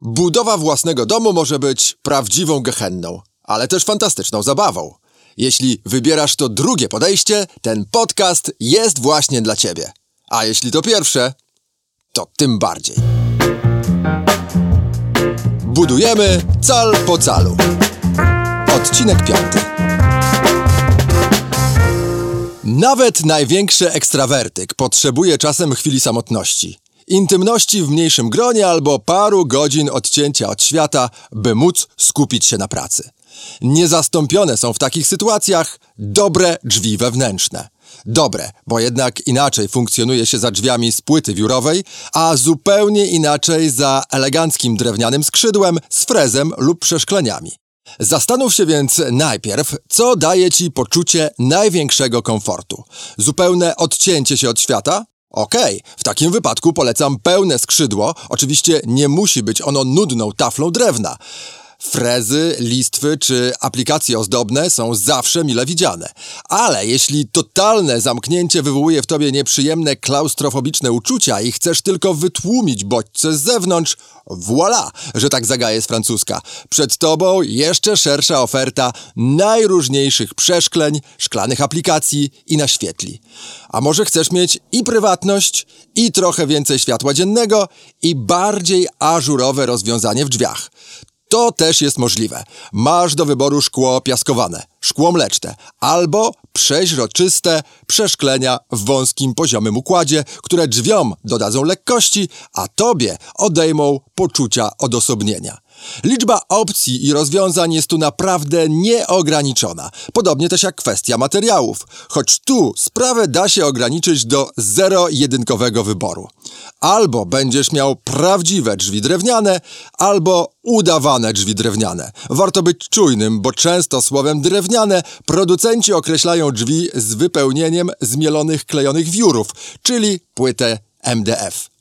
Budowa własnego domu może być prawdziwą gehenną, ale też fantastyczną zabawą. Jeśli wybierasz to drugie podejście, ten podcast jest właśnie dla Ciebie. A jeśli to pierwsze, to tym bardziej. Budujemy cal po calu. Odcinek piąty. Nawet największy ekstrawertyk potrzebuje czasem chwili samotności intymności w mniejszym gronie albo paru godzin odcięcia od świata, by móc skupić się na pracy. Niezastąpione są w takich sytuacjach dobre drzwi wewnętrzne. Dobre, bo jednak inaczej funkcjonuje się za drzwiami z płyty wiórowej, a zupełnie inaczej za eleganckim drewnianym skrzydłem z frezem lub przeszkleniami. Zastanów się więc najpierw, co daje ci poczucie największego komfortu. Zupełne odcięcie się od świata? Okej, okay, w takim wypadku polecam pełne skrzydło. Oczywiście nie musi być ono nudną taflą drewna. Frezy, listwy czy aplikacje ozdobne są zawsze mile widziane. Ale jeśli totalne zamknięcie wywołuje w tobie nieprzyjemne klaustrofobiczne uczucia i chcesz tylko wytłumić bodźce z zewnątrz, voilà, że tak zagaje z francuska. Przed tobą jeszcze szersza oferta najróżniejszych przeszkleń, szklanych aplikacji i naświetli. A może chcesz mieć i prywatność, i trochę więcej światła dziennego, i bardziej ażurowe rozwiązanie w drzwiach. To też jest możliwe. Masz do wyboru szkło piaskowane, szkło mleczne albo przeźroczyste przeszklenia w wąskim, poziomym układzie, które drzwiom dodadzą lekkości, a tobie odejmą poczucia odosobnienia. Liczba opcji i rozwiązań jest tu naprawdę nieograniczona, podobnie też jak kwestia materiałów, choć tu sprawę da się ograniczyć do zero-jedynkowego wyboru. Albo będziesz miał prawdziwe drzwi drewniane, albo udawane drzwi drewniane. Warto być czujnym, bo często słowem drewniane producenci określają drzwi z wypełnieniem zmielonych klejonych wiórów, czyli płytę MDF.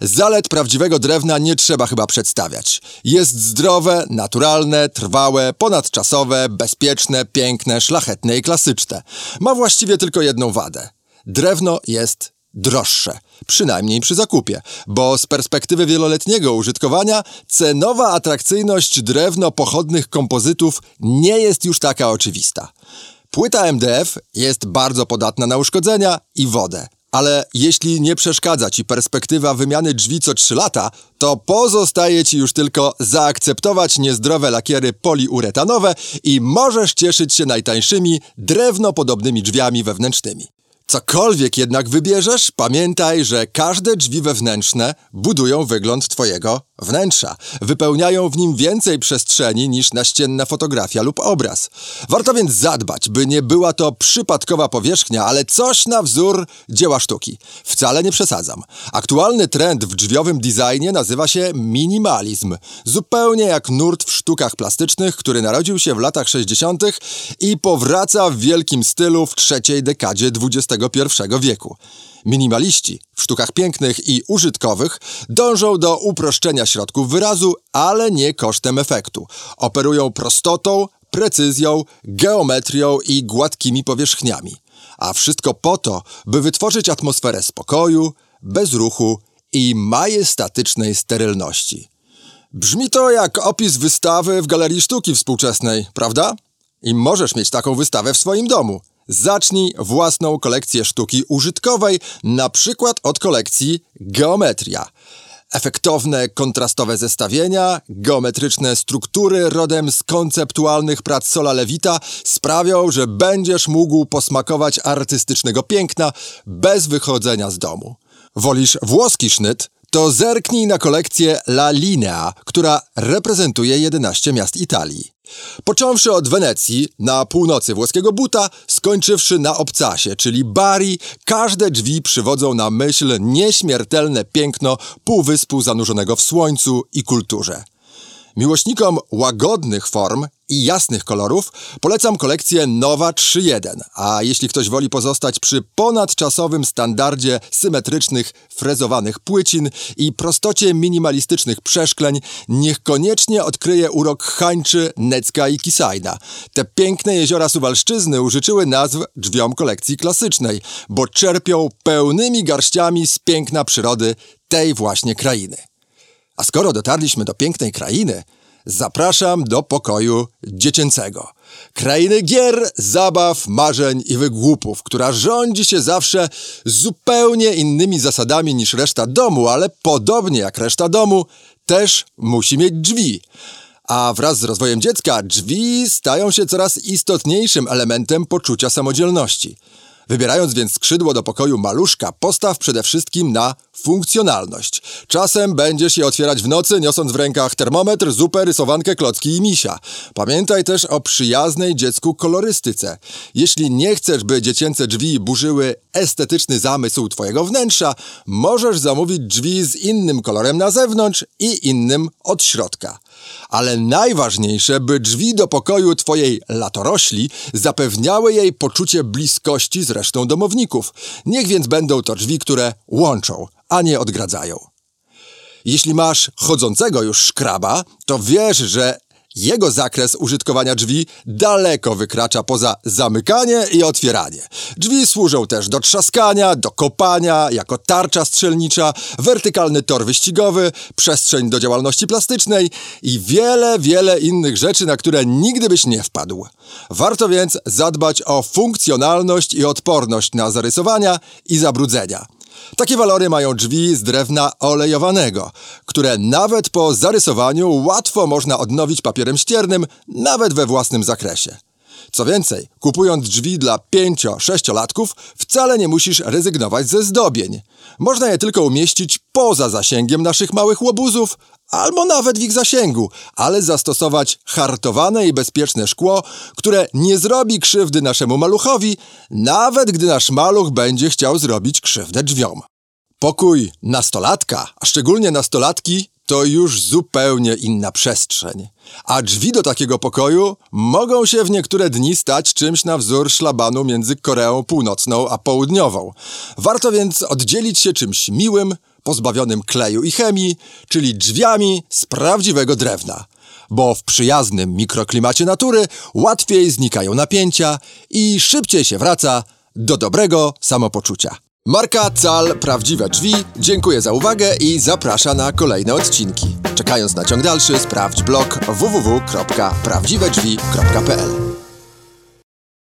Zalet prawdziwego drewna nie trzeba chyba przedstawiać. Jest zdrowe, naturalne, trwałe, ponadczasowe, bezpieczne, piękne, szlachetne i klasyczne. Ma właściwie tylko jedną wadę. Drewno jest droższe, przynajmniej przy zakupie, bo z perspektywy wieloletniego użytkowania cenowa atrakcyjność drewno pochodnych kompozytów nie jest już taka oczywista. Płyta MDF jest bardzo podatna na uszkodzenia i wodę. Ale jeśli nie przeszkadza Ci perspektywa wymiany drzwi co 3 lata, to pozostaje Ci już tylko zaakceptować niezdrowe lakiery poliuretanowe i możesz cieszyć się najtańszymi, drewnopodobnymi drzwiami wewnętrznymi. Cokolwiek jednak wybierzesz, pamiętaj, że każde drzwi wewnętrzne budują wygląd Twojego wnętrza. Wypełniają w nim więcej przestrzeni niż naścienna fotografia lub obraz. Warto więc zadbać, by nie była to przypadkowa powierzchnia, ale coś na wzór dzieła sztuki. Wcale nie przesadzam. Aktualny trend w drzwiowym designie nazywa się minimalizm. Zupełnie jak nurt w sztukach plastycznych, który narodził się w latach 60. i powraca w wielkim stylu w trzeciej dekadzie XXI wieku. Minimaliści w sztukach pięknych i użytkowych dążą do uproszczenia środków wyrazu, ale nie kosztem efektu. Operują prostotą, precyzją, geometrią i gładkimi powierzchniami. A wszystko po to, by wytworzyć atmosferę spokoju, bezruchu i majestatycznej sterylności. Brzmi to jak opis wystawy w Galerii Sztuki Współczesnej, prawda? I możesz mieć taką wystawę w swoim domu. Zacznij własną kolekcję sztuki użytkowej, na przykład od kolekcji Geometria. Efektowne, kontrastowe zestawienia, geometryczne struktury rodem z konceptualnych prac Sola Lewita sprawią, że będziesz mógł posmakować artystycznego piękna bez wychodzenia z domu. Wolisz włoski sznyt? To zerknij na kolekcję La Linea, która reprezentuje 11 miast Italii. Począwszy od Wenecji, na północy włoskiego buta, skończywszy na Obcasie, czyli Bari, każde drzwi przywodzą na myśl nieśmiertelne piękno półwyspu zanurzonego w słońcu i kulturze. Miłośnikom łagodnych form i jasnych kolorów polecam kolekcję Nowa 3.1, a jeśli ktoś woli pozostać przy ponadczasowym standardzie symetrycznych, frezowanych płycin i prostocie minimalistycznych przeszkleń, niech koniecznie odkryje urok Hańczy, Necka i Kisajna. Te piękne jeziora Suwalszczyzny użyczyły nazw drzwiom kolekcji klasycznej, bo czerpią pełnymi garściami z piękna przyrody tej właśnie krainy. A skoro dotarliśmy do pięknej krainy, zapraszam do pokoju dziecięcego. Krainy gier, zabaw, marzeń i wygłupów, która rządzi się zawsze zupełnie innymi zasadami niż reszta domu, ale podobnie jak reszta domu, też musi mieć drzwi. A wraz z rozwojem dziecka drzwi stają się coraz istotniejszym elementem poczucia samodzielności. Wybierając więc skrzydło do pokoju maluszka, postaw przede wszystkim na funkcjonalność. Czasem będziesz je otwierać w nocy, niosąc w rękach termometr, zupę, rysowankę, klocki i misia. Pamiętaj też o przyjaznej dziecku kolorystyce. Jeśli nie chcesz, by dziecięce drzwi burzyły estetyczny zamysł twojego wnętrza, możesz zamówić drzwi z innym kolorem na zewnątrz i innym od środka. Ale najważniejsze, by drzwi do pokoju twojej latorośli zapewniały jej poczucie bliskości z resztą domowników. Niech więc będą to drzwi, które łączą, a nie odgradzają. Jeśli masz chodzącego już szkraba, to wiesz, że jego zakres użytkowania drzwi daleko wykracza poza zamykanie i otwieranie. Drzwi służą też do trzaskania, do kopania, jako tarcza strzelnicza, wertykalny tor wyścigowy, przestrzeń do działalności plastycznej i wiele, wiele innych rzeczy, na które nigdy byś nie wpadł. Warto więc zadbać o funkcjonalność i odporność na zarysowania i zabrudzenia. Takie walory mają drzwi z drewna olejowanego, które nawet po zarysowaniu łatwo można odnowić papierem ściernym, nawet we własnym zakresie. Co więcej, kupując drzwi dla 5-6-latków, wcale nie musisz rezygnować ze zdobień. Można je tylko umieścić poza zasięgiem naszych małych łobuzów, albo nawet w ich zasięgu, ale zastosować hartowane i bezpieczne szkło, które nie zrobi krzywdy naszemu maluchowi, nawet gdy nasz maluch będzie chciał zrobić krzywdę drzwiom. Pokój nastolatka, a szczególnie nastolatki, to już zupełnie inna przestrzeń. A drzwi do takiego pokoju mogą się w niektóre dni stać czymś na wzór szlabanu między Koreą Północną a Południową. Warto więc oddzielić się czymś miłym, pozbawionym kleju i chemii, czyli drzwiami z prawdziwego drewna. Bo w przyjaznym mikroklimacie natury łatwiej znikają napięcia i szybciej się wraca do dobrego samopoczucia. Marka Cal Prawdziwe Drzwi dziękuję za uwagę i zaprasza na kolejne odcinki. Czekając na ciąg dalszy, sprawdź blog www.prawdziwedrzwi.pl